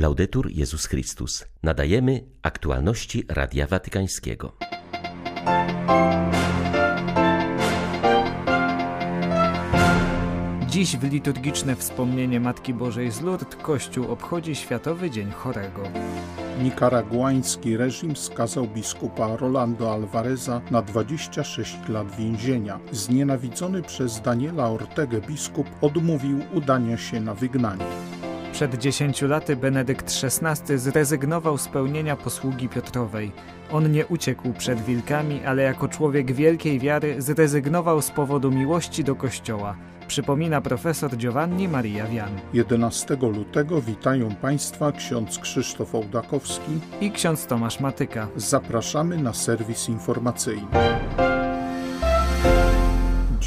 Laudetur Jezus Chrystus. Nadajemy aktualności Radia Watykańskiego. Dziś w liturgiczne wspomnienie Matki Bożej z Lourdes Kościół obchodzi Światowy Dzień Chorego. Nikaraguański reżim skazał biskupa Rolando Alvareza na 26 lat więzienia. Znienawidzony przez Daniela Ortegę biskup odmówił udania się na wygnanie. Przed dziesięciu laty Benedykt XVI zrezygnował z pełnienia posługi Piotrowej. On nie uciekł przed wilkami, ale jako człowiek wielkiej wiary zrezygnował z powodu miłości do Kościoła. Przypomina profesor Giovanni Maria Wian. 11 lutego witają Państwa ksiądz Krzysztof Ołdakowski i ksiądz Tomasz Matyka. Zapraszamy na serwis informacyjny.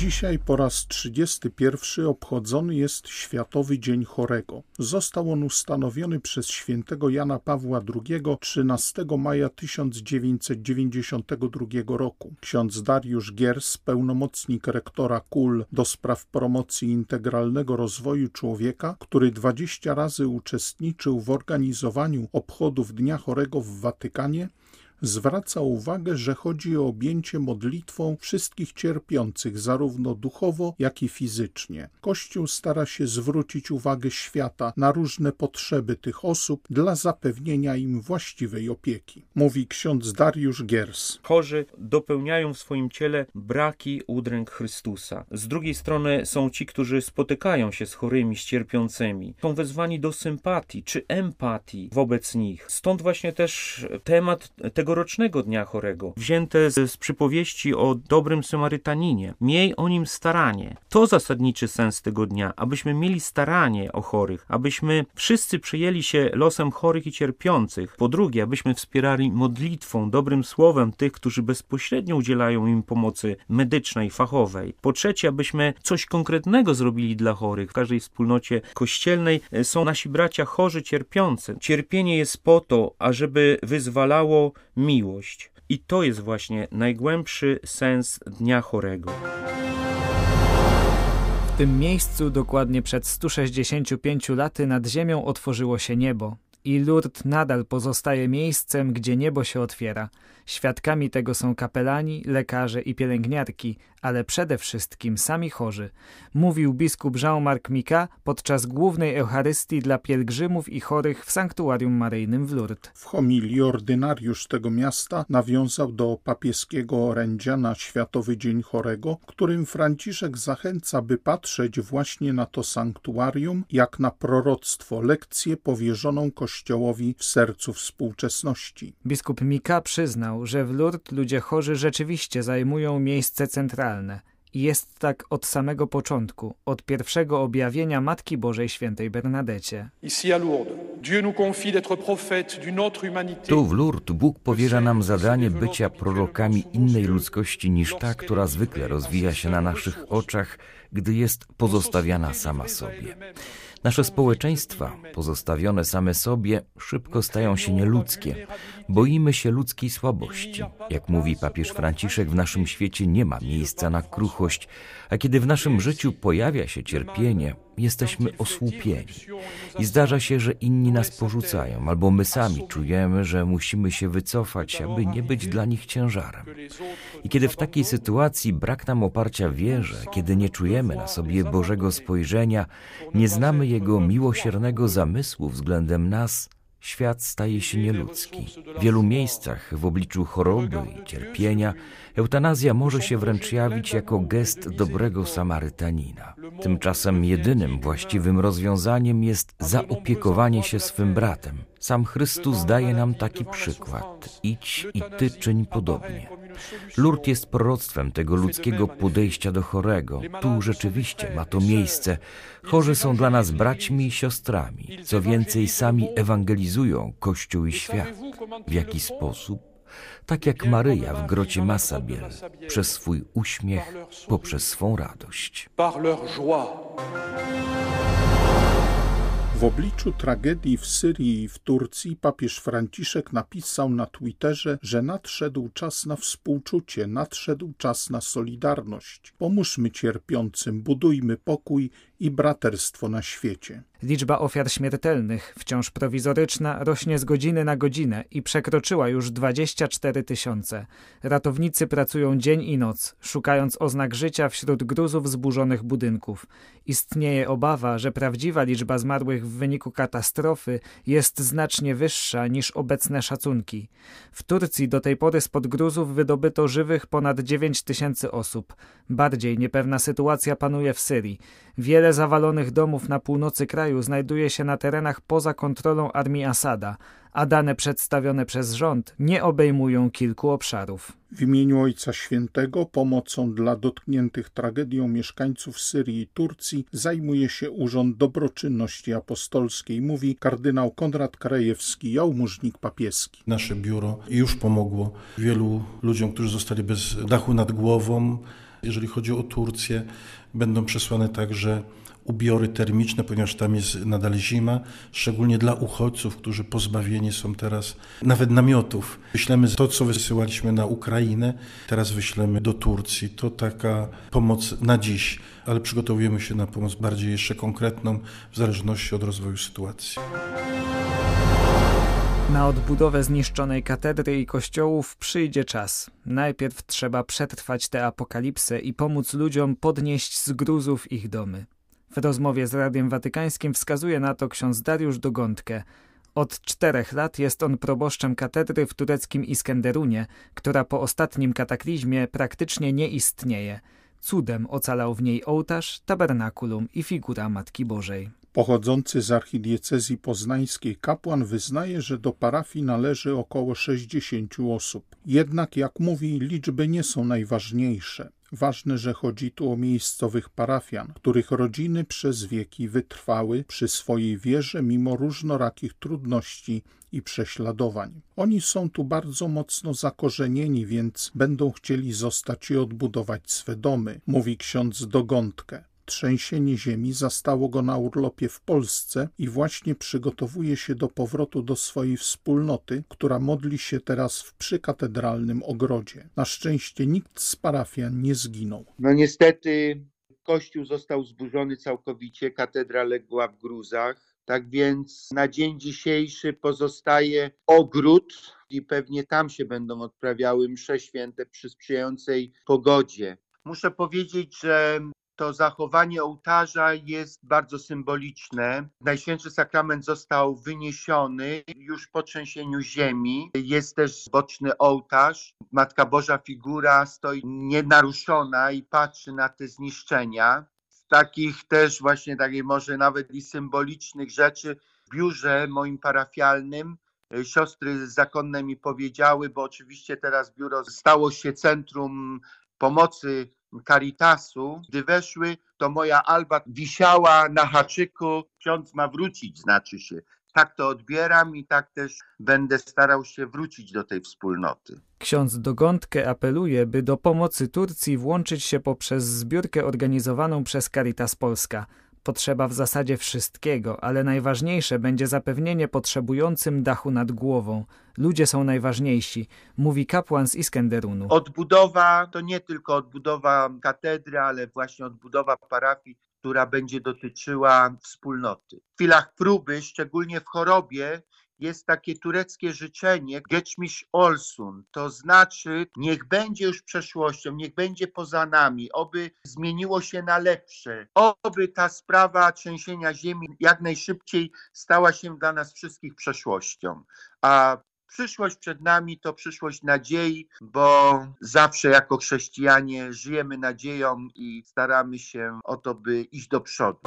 Dzisiaj po raz 31 obchodzony jest Światowy Dzień Chorego. Został on ustanowiony przez świętego Jana Pawła II 13 maja 1992 roku. Ksiądz Dariusz Giers, pełnomocnik rektora KUL do spraw promocji integralnego rozwoju człowieka, który 20 razy uczestniczył w organizowaniu obchodów Dnia Chorego w Watykanie, zwraca uwagę, że chodzi o objęcie modlitwą wszystkich cierpiących, zarówno duchowo, jak i fizycznie. Kościół stara się zwrócić uwagę świata na różne potrzeby tych osób dla zapewnienia im właściwej opieki. Mówi ksiądz Dariusz Giers. Chorzy dopełniają w swoim ciele braki udręk Chrystusa. Z drugiej strony są ci, którzy spotykają się z chorymi, z cierpiącymi. Są wezwani do sympatii czy empatii wobec nich. Stąd właśnie też temat tego tegorocznego Dnia Chorego, wzięte z, z przypowieści o dobrym Samarytaninie. Miej o nim staranie. To zasadniczy sens tego dnia, abyśmy mieli staranie o chorych, abyśmy wszyscy przyjęli się losem chorych i cierpiących. Po drugie, abyśmy wspierali modlitwą, dobrym słowem tych, którzy bezpośrednio udzielają im pomocy medycznej, fachowej. Po trzecie, abyśmy coś konkretnego zrobili dla chorych. W każdej wspólnocie kościelnej są nasi bracia chorzy, cierpiący. Cierpienie jest po to, ażeby wyzwalało miłość. I to jest właśnie najgłębszy sens Dnia Chorego. W tym miejscu dokładnie przed 165 laty nad ziemią otworzyło się niebo i Lourdes nadal pozostaje miejscem, gdzie niebo się otwiera. Świadkami tego są kapelani, lekarze i pielęgniarki, ale przede wszystkim sami chorzy, mówił biskup Jean-Marc Mika podczas głównej Eucharystii dla pielgrzymów i chorych w sanktuarium maryjnym w Lourdes. W homilii ordynariusz tego miasta nawiązał do papieskiego orędzia na Światowy Dzień Chorego, którym Franciszek zachęca, by patrzeć właśnie na to sanktuarium jak na proroctwo, lekcję powierzoną Kościołowi w sercu współczesności. Biskup Mika przyznał, że w Lourdes ludzie chorzy rzeczywiście zajmują miejsce centralne i jest tak od samego początku, od pierwszego objawienia Matki Bożej Świętej Bernadecie. Tu w Lourdes Bóg powierza nam zadanie bycia prorokami innej ludzkości niż ta, która zwykle rozwija się na naszych oczach, gdy jest pozostawiana sama sobie. Nasze społeczeństwa, pozostawione same sobie, szybko stają się nieludzkie. Boimy się ludzkiej słabości. Jak mówi papież Franciszek, w naszym świecie nie ma miejsca na kruchość, a kiedy w naszym życiu pojawia się cierpienie, jesteśmy osłupieni. I zdarza się, że inni nas porzucają, albo my sami czujemy, że musimy się wycofać, aby nie być dla nich ciężarem. I kiedy w takiej sytuacji brak nam oparcia wierze, kiedy nie czujemy na sobie Bożego spojrzenia, nie znamy Jego miłosiernego zamysłu względem nas, świat staje się nieludzki. W wielu miejscach w obliczu choroby i cierpienia eutanazja może się wręcz jawić jako gest dobrego Samarytanina. Tymczasem jedynym właściwym rozwiązaniem jest zaopiekowanie się swym bratem. Sam Chrystus daje nam taki przykład. Idź i ty czyń podobnie. Lourdes jest proroctwem tego ludzkiego podejścia do chorego. Tu rzeczywiście ma to miejsce. Chorzy są dla nas braćmi i siostrami. Co więcej, sami ewangelizują Kościół i świat. W jaki sposób? tak jak Maryja w grocie Masabiel, przez swój uśmiech, poprzez swą radość. W obliczu tragedii w Syrii i w Turcji papież Franciszek napisał na Twitterze, że nadszedł czas na współczucie, nadszedł czas na solidarność. Pomóżmy cierpiącym, budujmy pokój i braterstwo na świecie. Liczba ofiar śmiertelnych, wciąż prowizoryczna, rośnie z godziny na godzinę i przekroczyła już 24 tysiące. Ratownicy pracują dzień i noc, szukając oznak życia wśród gruzów zburzonych budynków. Istnieje obawa, że prawdziwa liczba zmarłych w wyniku katastrofy jest znacznie wyższa niż obecne szacunki. W Turcji do tej pory spod gruzów wydobyto żywych ponad 9 tysięcy osób. Bardziej niepewna sytuacja panuje w Syrii. Wiele zawalonych domów na północy kraju znajduje się na terenach poza kontrolą armii Asada, a dane przedstawione przez rząd nie obejmują kilku obszarów. W imieniu Ojca Świętego pomocą dla dotkniętych tragedią mieszkańców Syrii i Turcji zajmuje się Urząd Dobroczynności Apostolskiej, mówi kardynał Konrad Krajewski, jałmużnik papieski. Nasze biuro już pomogło wielu ludziom, którzy zostali bez dachu nad głową. Jeżeli chodzi o Turcję, będą przesłane także ubiory termiczne, ponieważ tam jest nadal zima, szczególnie dla uchodźców, którzy pozbawieni są teraz nawet namiotów. Wyślemy to, co wysyłaliśmy na Ukrainę, teraz wyślemy do Turcji. To taka pomoc na dziś, ale przygotowujemy się na pomoc bardziej jeszcze konkretną, w zależności od rozwoju sytuacji. Na odbudowę zniszczonej katedry i kościołów przyjdzie czas. Najpierw trzeba przetrwać tę apokalipsę i pomóc ludziom podnieść z gruzów ich domy. W rozmowie z Radiem Watykańskim wskazuje na to ksiądz Dariusz Dogątkę. Od czterech lat jest on proboszczem katedry w tureckim Iskenderunie, która po ostatnim kataklizmie praktycznie nie istnieje. Cudem ocalał w niej ołtarz, tabernakulum i figura Matki Bożej. Pochodzący z archidiecezji poznańskiej kapłan wyznaje, że do parafii należy około 60 osób. Jednak, jak mówi, liczby nie są najważniejsze. Ważne, że chodzi tu o miejscowych parafian, których rodziny przez wieki wytrwały przy swojej wierze mimo różnorakich trudności i prześladowań. Oni są tu bardzo mocno zakorzenieni, więc będą chcieli zostać i odbudować swe domy, mówi ksiądz Dogątkę. Trzęsienie ziemi zastało go na urlopie w Polsce i właśnie przygotowuje się do powrotu do swojej wspólnoty, która modli się teraz w przykatedralnym ogrodzie. Na szczęście nikt z parafian nie zginął. No niestety kościół został zburzony całkowicie, katedra legła w gruzach. Tak więc na dzień dzisiejszy pozostaje ogród i pewnie tam się będą odprawiały msze święte przy sprzyjającej pogodzie. Muszę powiedzieć, że to zachowanie ołtarza jest bardzo symboliczne. Najświętszy sakrament został wyniesiony już po trzęsieniu ziemi. Jest też boczny ołtarz. Matka Boża figura stoi nienaruszona i patrzy na te zniszczenia. Z takich też właśnie takiej może nawet i symbolicznych rzeczy w biurze moim parafialnym e, siostry zakonne mi powiedziały, bo oczywiście teraz biuro stało się centrum pomocy Caritasu, gdy weszły, to moja Alba wisiała na haczyku, ksiądz ma wrócić, znaczy się. Tak to odbieram i tak też będę starał się wrócić do tej wspólnoty. Ksiądz Dogątkę apeluje, by do pomocy Turcji włączyć się poprzez zbiórkę organizowaną przez Caritas Polska – potrzeba w zasadzie wszystkiego, ale najważniejsze będzie zapewnienie potrzebującym dachu nad głową. Ludzie są najważniejsi, mówi kapłan z Iskenderunu. Odbudowa to nie tylko odbudowa katedry, ale właśnie odbudowa parafii, która będzie dotyczyła wspólnoty. W chwilach próby, szczególnie w chorobie, jest takie tureckie życzenie Geçmiş olsun, to znaczy niech będzie już przeszłością, niech będzie poza nami, oby zmieniło się na lepsze, oby ta sprawa trzęsienia ziemi jak najszybciej stała się dla nas wszystkich przeszłością. A przyszłość przed nami to przyszłość nadziei, bo zawsze jako chrześcijanie żyjemy nadzieją i staramy się o to, by iść do przodu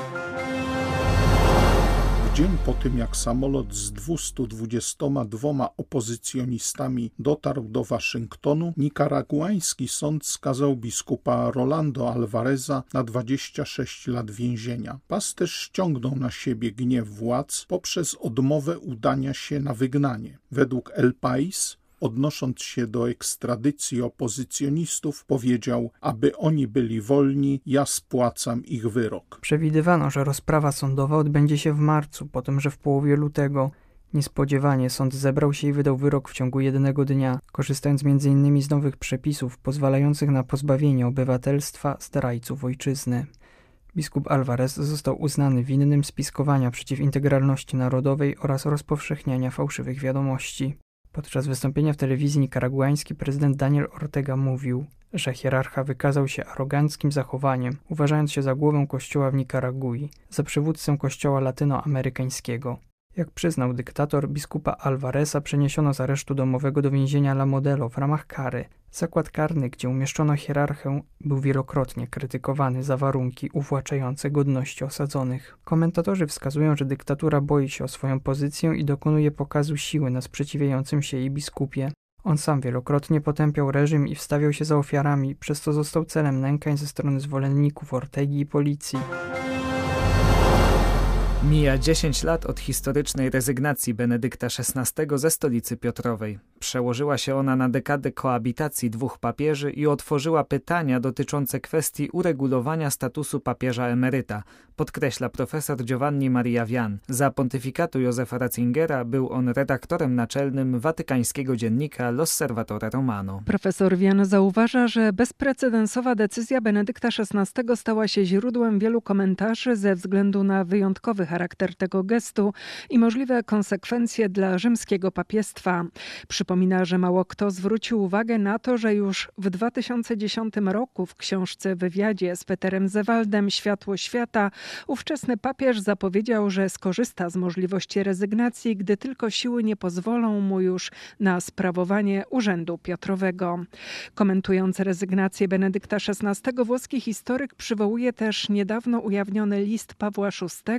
dzień po tym, jak samolot z 222 opozycjonistami dotarł do Waszyngtonu, nikaraguański sąd skazał biskupa Rolando Alvareza na 26 lat więzienia. Pasterz ściągnął na siebie gniew władz poprzez odmowę udania się na wygnanie. Według El Pais odnosząc się do ekstradycji opozycjonistów, powiedział, aby oni byli wolni, ja spłacam ich wyrok. Przewidywano, że rozprawa sądowa odbędzie się w marcu, po tym, że w połowie lutego Niespodziewanie sąd zebrał się i wydał wyrok w ciągu jednego dnia, korzystając m.in. z nowych przepisów pozwalających na pozbawienie obywatelstwa zdrajców ojczyzny. Biskup Alvarez został uznany winnym spiskowania przeciw integralności narodowej oraz rozpowszechniania fałszywych wiadomości. Podczas wystąpienia w telewizji nikaraguański prezydent Daniel Ortega mówił, że hierarcha wykazał się aroganckim zachowaniem, uważając się za głowę kościoła w Nikaragui, za przywódcę kościoła latynoamerykańskiego. Jak przyznał dyktator, biskupa Alvareza przeniesiono z aresztu domowego do więzienia La Modelo w ramach kary. Zakład karny, gdzie umieszczono hierarchę, był wielokrotnie krytykowany za warunki uwłaczające godności osadzonych. Komentatorzy wskazują, że dyktatura boi się o swoją pozycję i dokonuje pokazu siły na sprzeciwiającym się jej biskupie. On sam wielokrotnie potępiał reżim i wstawiał się za ofiarami, przez co został celem nękań ze strony zwolenników Ortegi i policji. Mija 10 lat od historycznej rezygnacji Benedykta XVI ze stolicy Piotrowej. Przełożyła się ona na dekadę koabitacji dwóch papieży i otworzyła pytania dotyczące kwestii uregulowania statusu papieża emeryta, podkreśla profesor Giovanni Maria Vian. Za pontyfikatu Józefa Ratzingera był on redaktorem naczelnym watykańskiego dziennika L'Osservatore Romano. Profesor Vian zauważa, że bezprecedensowa decyzja Benedykta XVI stała się źródłem wielu komentarzy ze względu na wyjątkowy charakter tego gestu i możliwe konsekwencje dla rzymskiego papiestwa. Przypomina, że mało kto zwrócił uwagę na to, że już w 2010 roku w książce Wywiadzie z Peterem Zewaldem Światło świata ówczesny papież zapowiedział, że skorzysta z możliwości rezygnacji, gdy tylko siły nie pozwolą mu już na sprawowanie urzędu Piotrowego. Komentując rezygnację Benedykta XVI, włoski historyk przywołuje też niedawno ujawniony list Pawła VI,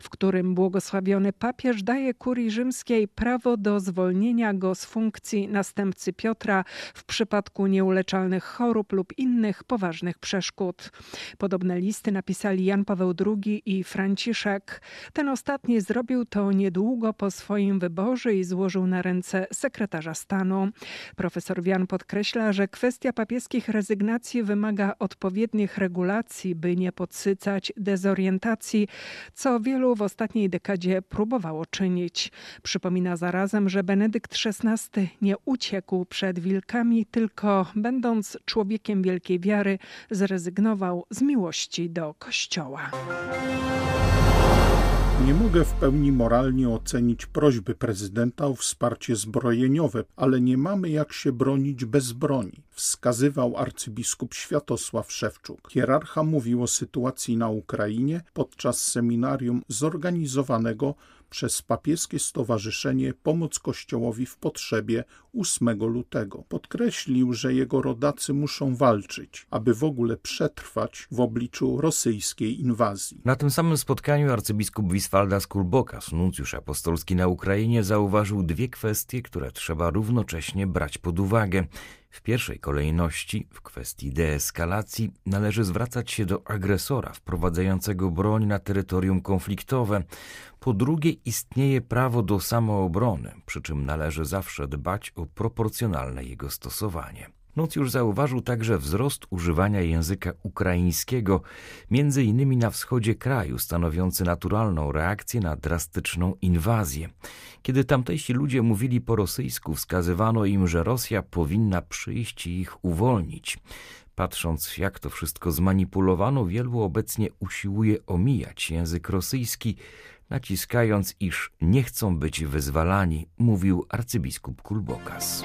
w którym błogosławiony papież daje kurii rzymskiej prawo do zwolnienia go z funkcji następcy Piotra w przypadku nieuleczalnych chorób lub innych poważnych przeszkód. Podobne listy napisali Jan Paweł II i Franciszek. Ten ostatni zrobił to niedługo po swoim wyborze i złożył na ręce sekretarza stanu. Profesor Wian podkreśla, że kwestia papieskich rezygnacji wymaga odpowiednich regulacji, by nie podsycać dezorientacji, co wielu w ostatniej dekadzie próbowało czynić. Przypomina zarazem, że Benedykt XVI nie uciekł przed wilkami, tylko będąc człowiekiem wielkiej wiary, zrezygnował z miłości do Kościoła. Nie mogę w pełni moralnie ocenić prośby prezydenta o wsparcie zbrojeniowe, ale nie mamy jak się bronić bez broni, wskazywał arcybiskup Światosław Szewczuk. Hierarcha mówił o sytuacji na Ukrainie podczas seminarium zorganizowanego przez papieskie stowarzyszenie Pomoc Kościołowi w Potrzebie 8 lutego. Podkreślił, że jego rodacy muszą walczyć, aby w ogóle przetrwać w obliczu rosyjskiej inwazji. Na tym samym spotkaniu arcybiskup Wiswalda Skulbokas, nuncjusz apostolski na Ukrainie, zauważył dwie kwestie, które trzeba równocześnie brać pod uwagę. W pierwszej kolejności, w kwestii deeskalacji, należy zwracać się do agresora wprowadzającego broń na terytorium konfliktowe. Po drugie, istnieje prawo do samoobrony, przy czym należy zawsze dbać o proporcjonalne jego stosowanie. Nuncjusz zauważył także wzrost używania języka ukraińskiego, między innymi na wschodzie kraju, stanowiący naturalną reakcję na drastyczną inwazję. Kiedy tamtejsi ludzie mówili po rosyjsku, wskazywano im, że Rosja powinna przyjść i ich uwolnić. Patrząc, jak to wszystko zmanipulowano, wielu obecnie usiłuje omijać język rosyjski, naciskając, iż nie chcą być wyzwalani, mówił arcybiskup Kulbokas.